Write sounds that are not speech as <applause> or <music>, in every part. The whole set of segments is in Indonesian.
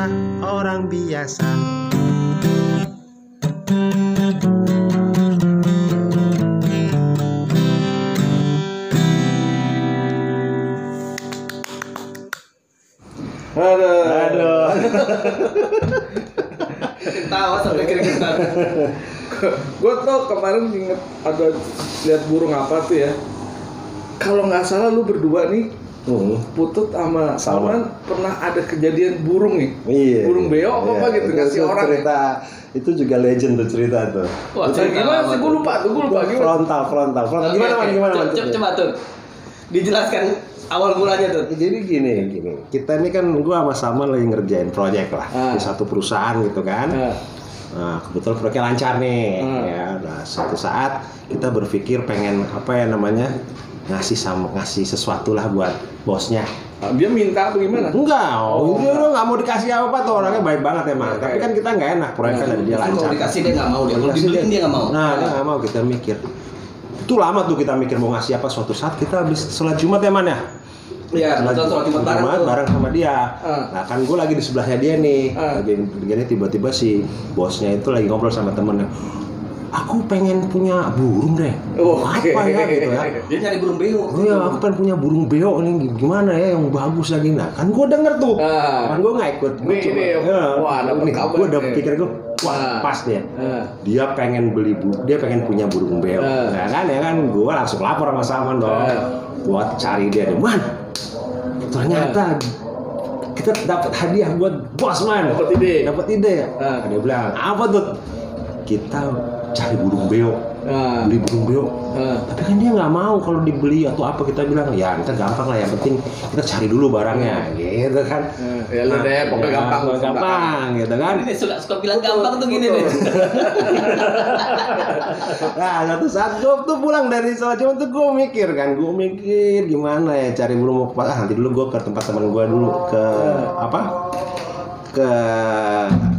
kita orang biasa. Aduh. Aduh. Tawa sampai keringetan. gue tuh kemarin inget ada lihat burung apa tuh ya. Kalau nggak salah lu berdua nih Hmm. Putut sama Salman pernah ada kejadian burung nih. Iya. Burung beo apa apa gitu Itu ngasih orang. cerita itu juga legend tuh cerita tuh. Wah, Nah, gimana sih gue lupa tuh gue lupa gimana. Frontal, frontal, frontal. Gimana man? Gimana man? Coba, coba tuh. Dijelaskan awal mulanya tuh. Jadi gini, gini. Kita ini kan gua sama sama lagi ngerjain proyek lah Ah. di satu perusahaan gitu kan. Nah, Nah, kebetulan proyeknya lancar nih. Hmm. Ya, nah suatu saat kita berpikir pengen apa ya namanya ngasih sama ngasih sesuatu lah buat bosnya. dia minta apa gimana? Enggak, oh, Oh. dia udah nggak mau dikasih apa-apa tuh orangnya baik banget emang. Oke. Tapi kan kita nggak enak proyeknya dari dia lancar. Kalau dikasih dia nggak mau dia. Kalau dibeliin dia nggak mau. Nah, dia nggak mau kita mikir. Itu lama tuh kita mikir mau ngasih apa suatu saat kita habis sholat Jumat ya man ya. Iya, betul soal Jumat bareng tuh. bareng sama dia. Ah. Nah kan gue lagi di sebelahnya dia nih. Ah. Lagi begini tiba-tiba si bosnya itu lagi ngobrol sama temennya. Aku pengen punya burung deh. Oh, apa oke. ya gitu ya. Dia nyari burung beo. Oh iya, aku pengen punya burung beo nih gimana ya yang bagus lagi nah kan gue denger tuh Ah. kan gue nggak ikut gue Nih, nih, wah, dapet nih kabar gue udah pikir gue wah Ah. pas dia Nah, dia pengen beli bu dia pengen punya burung beo Ah. ya kan ya kan gue langsung lapor sama Salman dong buat cari dia man ternyata kita dapat hadiah buat bos man. Dapat ide. dapat ide. Ah. dia bilang apa tuh kita cari burung beo nah, beli burung beo nah. tapi kan dia nggak mau kalau dibeli atau apa kita bilang ya kita gampang lah yang penting kita cari dulu barangnya gitu kan. Hmm, ya lu deh, pokoknya ya, gampang. pokoknya gampang gitu kan. Ini suka suka bilang gampang tuh gini nih. <laughs> nah satu saat gue tuh pulang dari sholat Jumat tuh gue mikir kan gue mikir gimana ya cari burung mau ke ah, nanti dulu gue ke tempat teman gue dulu ke apa? Ke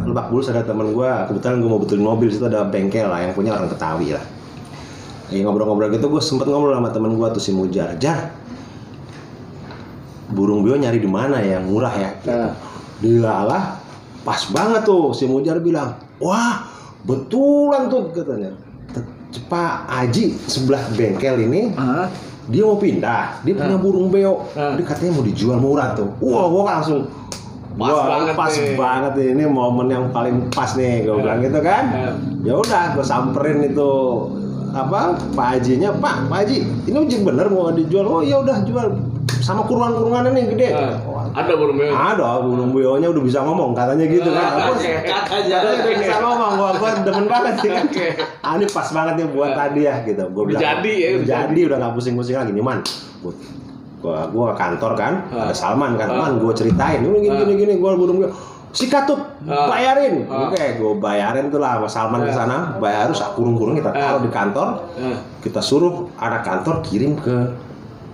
Lebak Bulus ada teman gue kebetulan gue mau betulin mobil situ ada bengkel lah yang punya orang Betawi lah lagi ngobrol-ngobrol gitu gue sempet ngobrol sama teman gue tuh si Mujar. Jar burung bio nyari di mana ya? Murah ya? Nah. Dilalah pas banget tuh si Mujar bilang. Wah betulan tuh katanya. Pak Aji sebelah bengkel ini Ah, dia mau pindah. Dia punya Ah. burung beo Ah. dia katanya mau dijual murah tuh. Wah gua langsung Pas Wah, banget pas nih. banget ini momen yang paling pas nih gue bilang gitu kan. Ya udah gue samperin itu apa Pak Hajinya Pak Pak Haji ini uji bener mau dijual oh ya udah jual sama kurungan kurungannya nih gede Ah. Wah, ada burung beo. ada burung beonya udah bisa ngomong katanya gitu kan Ah, Aku. Katanya udah bisa ngomong gua gua demen banget sih kan Oke. ah, ini pas banget nih buat tadi ya gitu gua Udah bilang jadi ya, jadi udah nggak pusing-pusing lagi nih man gua gua, kantor kan Ah. ada Salman kan Ah. man gua ceritain ini gini Ah. gini gini gua burung beo sikat tuh Ah. bayarin Ah. oke gua bayarin tuh lah sama Salman ke Ah. sana bayar terus kurung-kurung kita taruh di kantor Nah, kita suruh anak kantor kirim ke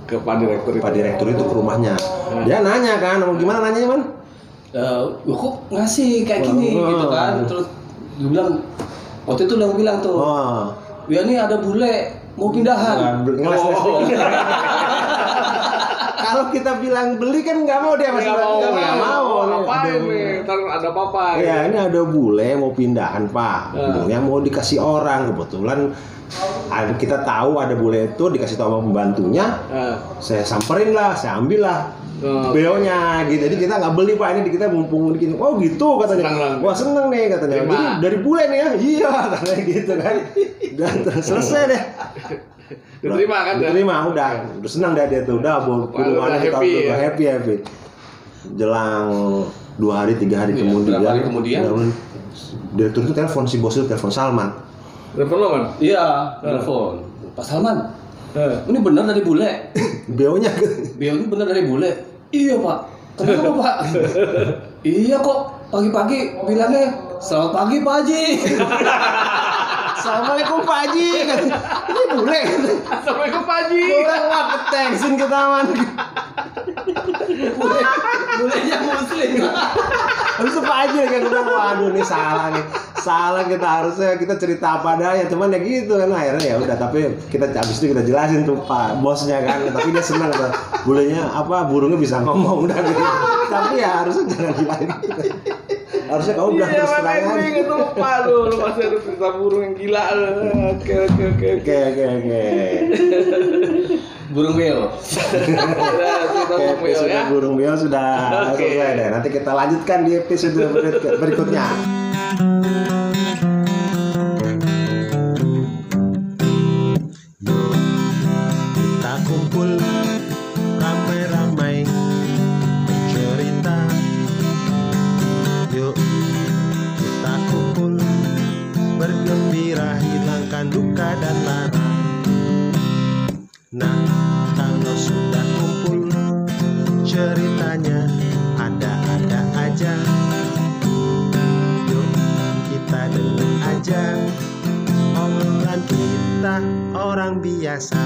ke Pak Direktur itu. Pak Direktur itu ke rumahnya dia nanya kan mau gimana nanyanya man Eh, "Loh, kok ngasih kayak gini Oh. gitu kan. Terus dia bilang waktu itu yang bilang tuh, oh ya ini ada bule mau pindahan. ngeles Oh. <laughs> Kalau kita bilang beli kan nggak mau dia masih Nggak mau, nggak mau. mau. Nih, Ngapain nih? Ntar ada apa-apa. Ya ini ada bule mau pindahan pak, Ya. burungnya mau dikasih orang kebetulan ada- kita tahu ada bule itu dikasih tahu sama pembantunya, Nah, saya samperin lah, saya ambil lah Oh. beonya gitu. Jadi kita nggak beli pak ini kita mumpung gini. Oh gitu katanya. Senang lah. Wah seneng nih katanya. Jadi dari bule nih ya, iya <laughs> katanya gitu kan. Dan selesai deh. <laughs> Diterima kan? Diterima udah. Udah senang dah dia tuh. Udah kurungannya udah kita happy udah ya? happy happy. Jelang dua hari tiga hari Iya, kemudian. berapa hari kemudian? Dia tuh telepon si bos itu telepon Salman. Telepon lo kan? Iya, telepon. Pak Salman, Nah, ini benar dari bule. <laughs> Beonya Beo ini benar dari bule. Iya pak. Kenapa pak? <laughs> iya kok pagi-pagi bilangnya selamat pagi Pak Haji. Assalamualaikum Pak Haji. Ini bule. Assalamualaikum Pak Haji. Orang wah ketengsin kita man. bule, bulenya muslim. Habis tetep aja kayak gue bilang waduh nih salah nih salah kita harusnya kita cerita apa adanya cuman ya gitu kan akhirnya ya udah tapi kita habis itu kita jelasin tuh pak bosnya kan tapi dia senang tuh bulenya apa burungnya bisa ngomong udah gitu tapi ya harusnya jangan bilang gitu. Harusnya kamu bilang Iya terus makanya terang gue inget lupa lu, lu masih ada cerita burung yang gila lu. Oke oke oke oke. oke oke oke <laughs> Burung beo. Oke, burung beo episode ya. burung beo sudah Oke. selesai deh. Nanti kita lanjutkan di episode berikut- berikutnya. Orang biasa